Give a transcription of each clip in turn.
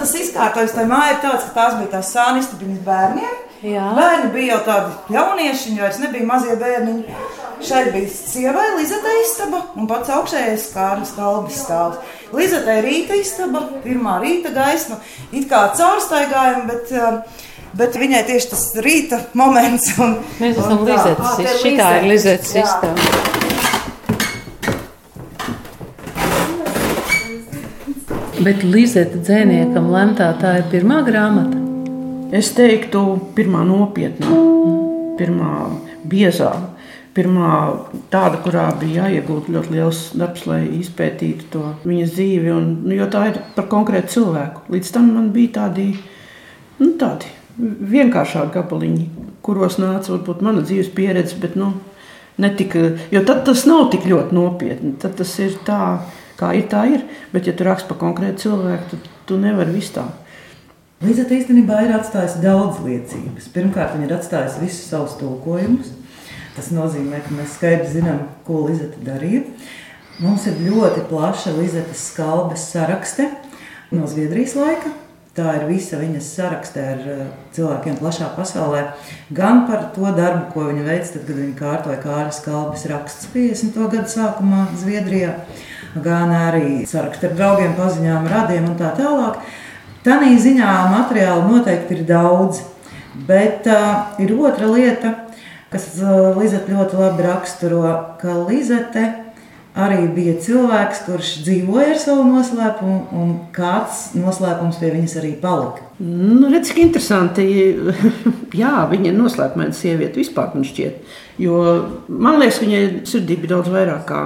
tas izkārtojums tajā mājā ir tāds, ka tās bija tās sānistabiņas bērniem. Jā. Bērni bija jau tādi jaunieši, viņi vairs nebija mazie bērniņi. Šeit bija sievai Lizete istaba un pats augšējais Kārlis Kalbis stāvs. Lizete ir rīta istaba, pirmā rīta gaisma, it kā caurstaigājuma, bet, uh, bet viņai tieši tas rīta moments. Un, Mēs esam tā. Lizetes. Šitā ir Lizetes jā. Bet Lizeta dzēniekam lemtā tā ir pirmā grāmata. Es teiktu, pirmā nopietnā, pirmā biezā, pirmā tāda, kurā bija jāiegūt ļoti liels darbs, lai izpētītu to viņas dzīvi. Un, nu, jo tā ir par konkrētu cilvēku. Līdz tam man bija tādi, nu, tādi vienkāršāki gabaliņi, kuros nāca varbūt mana dzīves pieredze, bet nu, netika, jo tad tas nav tik ļoti nopietni. Tad tas ir tā, kā ir, tā ir. Bet, ja tu raksti par konkrētu cilvēku, tad tu nevari visu tā. Līdzat īstenībā ir atstājusi daudz liecības. Pirmkārt, viņa ir atstājusi visus savus tulkojumus. Tas nozīmē, ka mēs skaidri zinām, ko Līzeta darīja. Mums ir ļoti plaša Līzetas skalbes sarakste no Zviedrijas laika. Tā ir visa viņas sarakste ar eh, cilvēkiem plašā pasaulē. Gan par to darbu, ko viņa veica, tad, kad viņa kārtoja Kāras kalbas rakstus 50. gada sākumā Zviedrijā, gan arī sarakstu ar draugiem, paziņām, radiem un tā tālāk. Tādā ziņā materiāla noteikti ir daudz, bet uh, ir otra lieta, kas uh, Lizete ļoti labi raksturo, ka Lizete arī bija cilvēks, kurš dzīvoja ar savu noslēpumu, un kāds noslēpums pie viņas arī palika. Nu, redz, cik interesanti. Jā, viņa ir noslēpumaina sieviete vispār, man šķiet. Jo man liekas, viņai sirdī bija daudz vairāk, kā,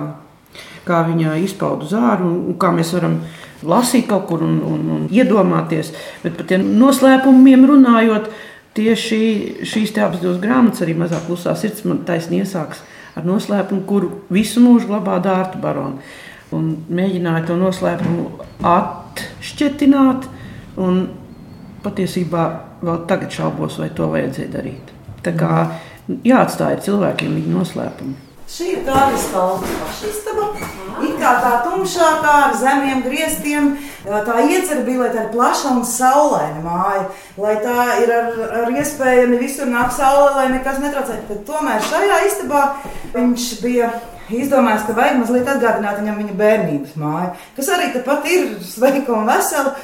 kā viņa izpauda uz ārā un, kā mēs varam lasīt kaut kur un, un, un iedomāties. Bet par tiem noslēpumiem runājot, tieši šīs divas grāmatas, arī mazāk klusā sirds, man taisnība iesāks ar noslēpumu, kuru visu mūžu glabā Dārta Barona. Un mēģināja to noslēpumu atšķetināt. Un patiesībā vēl tagad šaubos, vai to vajadzēja darīt. Tā kā jāatstāja cilvēkiem viņa noslēpumu. Šī ir tāda stalta pašistaba. It kā tā tumšākā ar zemiem griestiem, tā iecerē bija, lai tā ir plaša un saulaina māja, lai tā ir ar, ar iespējami visur nāk saule, lai nekas netraucē. Tad tomēr šajā istabā viņš bija izdomājis, ka vajag mazliet atgādināt viņam viņa bērnības māju, kas arī tepat ir sveika un vesela,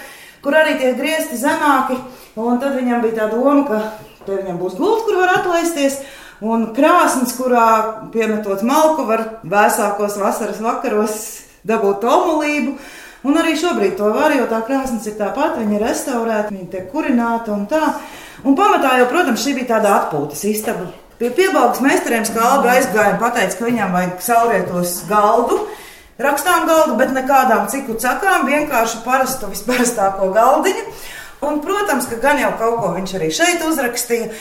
kur arī tie griezti zemāki. Un tad viņam bija tā doma, ka te viņam būs gulta, kur var atlaisties. Un krāsnes, kurā piemetot malku, var vēsākos vasaras vakaros dabūt omulību. Un arī šobrīd to var, jo tā krāsnes ir tāpat, viņa ir restaurēta, viņa tiek kurināta un tā. Un pamatā jau, protams, šī bija tāda atpūtas istaba. Pie piebalgas meistariem skābi aizgāja un pateica, ka viņam vajag saulrietos galdu. Rakstām galdu, bet nekādām ciku cakām, vienkārši parastu, visparastāko galdiņu. Un, protams, ka gan jau kaut ko viņš arī šeit uzrakstīja.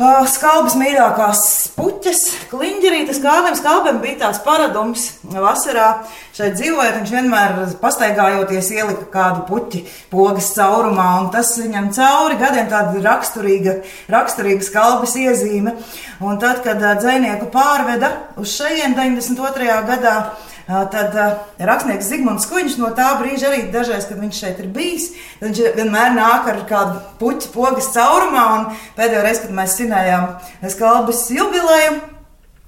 Skalbas mīļākās puķes, kliņģerītes kādam skābam bija tās paradums vasarā. Šeit dzīvojot, viņš vienmēr pastaigājoties ielika kādu puķi pogas caurumā, un tas viņam cauri gadiem tāda raksturīga, raksturīga skalbas iezīme. Un tad, kad dzēnieku pārveda uz šejien 92. gadā, Tad rakstnieks Zigmunds Kuņš no tā brīža arī dažreiz, kad viņš šeit ir bijis, viņš vienmēr nāk ar kādu puķu pogas caurumā. Pēdējo reizi, kad mēs svinējām skalbas jubileju,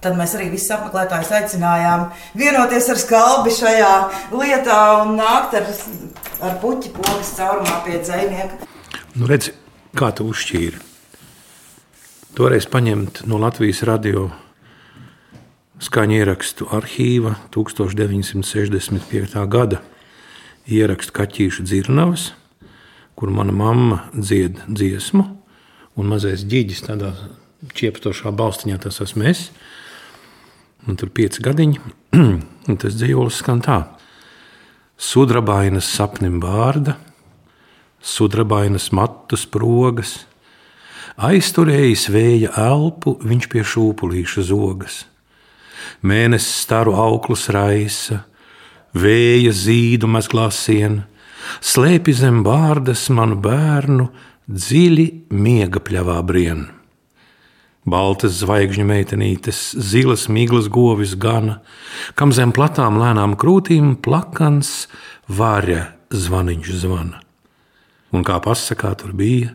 tad mēs arī visus apmeklētājus aicinājām vienoties ar skalbi šajā lietā un nākt ar, ar puķu pogas caurumā pie dzēnieka. Nu, redz, kā tu uzšķīri. Toreiz paņemt no Latvijas radio skaņu ierakstu arhīva 1965. gada ierakstu Kaķīšu dzirnavas, kur mana mamma dzied dziesmu, un mazais ģīģis tādā čiepstošā balstiņā tas esmu es. Un tur pieci gadiņi, un tas dzīvolis skan tā. Sudrabainas sapnim vārda, sudrabainas matus progas, aizturējis vēja elpu, viņš pie šūpulīša zogas mēnesis staru auklus raisa, vēja zīdu mazglāsien, slēpi zem vārdas manu bērnu, dziļi miega pļavā brien. Baltas zvaigžņu meitenītes, zilas miglas govis gana, kam zem platām lēnām krūtīm plakans vārja zvaniņš zvana. Un kā pasakā, tur bija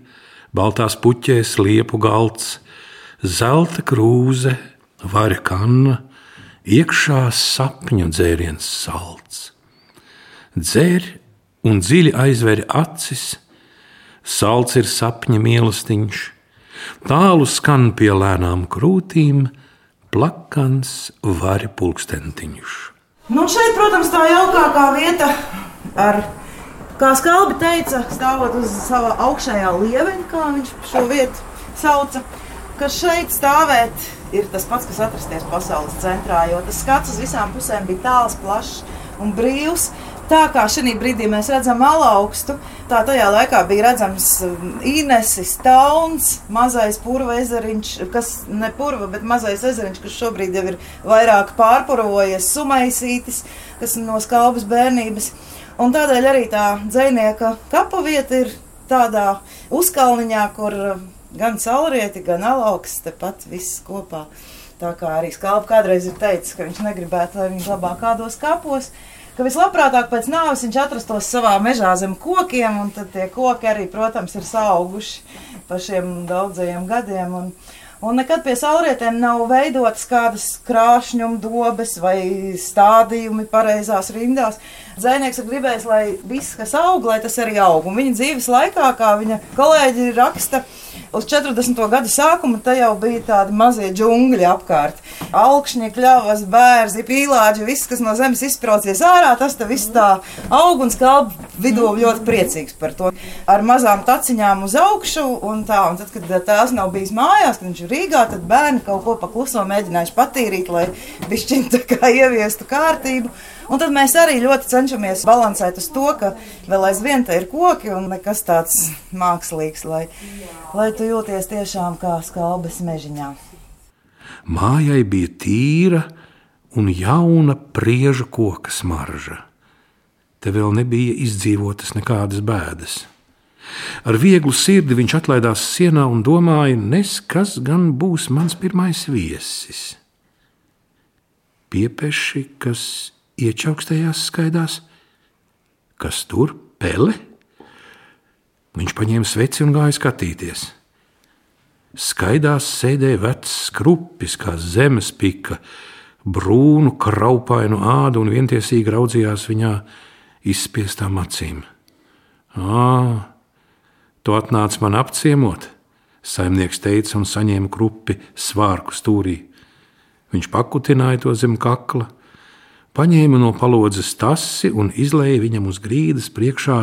baltās puķēs, liepu galds, zelta krūze, vaļa kanna, iekšā sapņu dzēriens salds. Dzēr un dziļi aizver acis, salds ir sapņa mīlestiņš, tālu skan pie lēnām krūtīm, plakans vari pulkstentiņš. Nu, šeit, protams, tā jaukākā vieta, ar, kā Skalbi teica, stāvot uz sava augšējā lieveņa, kā viņš šo vietu sauca, ka šeit stāvēt ir tas pats, kas atrasties pasaules centrā, jo tas skats uz visām pusēm bija tāls, plašs un brīvs. Tā kā šī brīdī mēs redzam alaugstu, tā tajā laikā bija redzams Inesis, Tauns, mazais purva ezeriņš, kas ne purva, bet mazais ezeriņš, kas šobrīd jau ir vairāk pārpurvojies, sumaisītis, kas no skalbas bērnības. Un tādēļ arī tā dzēnieka kapu vieta ir tādā uzkalniņā, kur gan saulrieti, gan alaugsts, tepat viss kopā. Tā kā arī skalpa kādreiz ir teicis, ka viņš negribētu, lai viņš labāk kādos kapos ka vislabprātāk pēc nāves viņš atrastos savā mežā zem kokiem, un tad tie koki arī, protams, ir auguši pa šiem daudzajiem gadiem. Un, un nekad pie saulrietēm nav veidotas kādas krāšņuma dobes vai stādījumi pareizās rindās. Dzēnieks ir gribējis, lai viss, kas aug, lai tas arī aug. Un viņa dzīves laikā, kā viņa kolēģi raksta, uz 40. gadu sākuma te jau bija tādi mazie džungļi apkārt. Alkšņi, kļavas, bērzi, pīlāģi, viss, kas no zemes izsprādzies ārā, tas viss tā aug un skalp vidū ļoti priecīgs par to. Ar mazām taciņām uz augšu un tā. Un tad, kad tās nav bijis mājās, kad viņš ir Rīgā, tad bērni kaut ko pakluso mēģinājuši patīrīt, lai bišķiņ tā kā ieviestu kārtību. Un tad mēs arī ļoti cenšamies balansēt uz to, ka vēl aizvien te ir koki un nekas tāds mākslīgs, lai, lai tu jūties tiešām kā skalbes mežiņā. Mājai bija tīra un jauna prieža koka smarža. Te vēl nebija izdzīvotas nekādas bēdas. Ar vieglu sirdi viņš atlaidās sienā un domāja, nes kas gan būs mans pirmais viesis. Piepeši, kas iečaukstējās skaidās, kas tur pele. Viņš paņēma sveci un gāja skatīties. Skaidās sēdēja vecs skrupis, kā zemes pika, brūnu, kraupainu ādu un vientiesīgi raudzījās viņā izspiestām acīm. Ā, tu atnāc man apciemot, saimnieks teica un saņēma krupi svārku stūrī. Viņš pakutināja to zem kakla, paņēma no palodzes tasi un izlēja viņam uz grīdas priekšā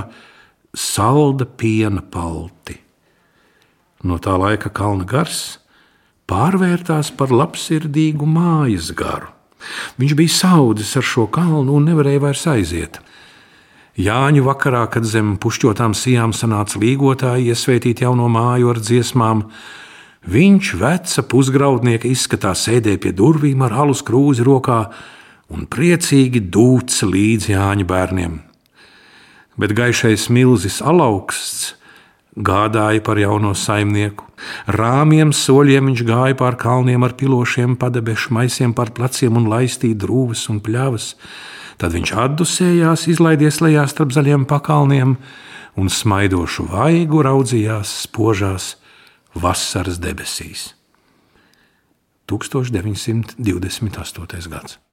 salda piena palti. No tā laika kalna gars pārvērtās par labsirdīgu mājas garu. Viņš bija saudzis ar šo kalnu un nevarēja vairs aiziet. Jāņu vakarā, kad zem pušķotām sijām sanāca līgotāji iesvētīt jauno māju ar dziesmām, viņš veca pusgraudnieka izskatā sēdēja pie durvīm ar alus krūzi rokā un priecīgi dūca līdz Jāņa bērniem. Bet gaišais milzis alaugsts gādāja par jauno saimnieku. Rāmiem soļiem viņš gāja pār kalniem ar pilošiem padebešu maisiem pār pleciem un laistīja drūves un pļavas. Tad viņš atdusējās, izlaidies lejā starp zaļiem pakalniem un smaidošu vaigu raudzījās spožās vasaras debesīs. 1928. gads.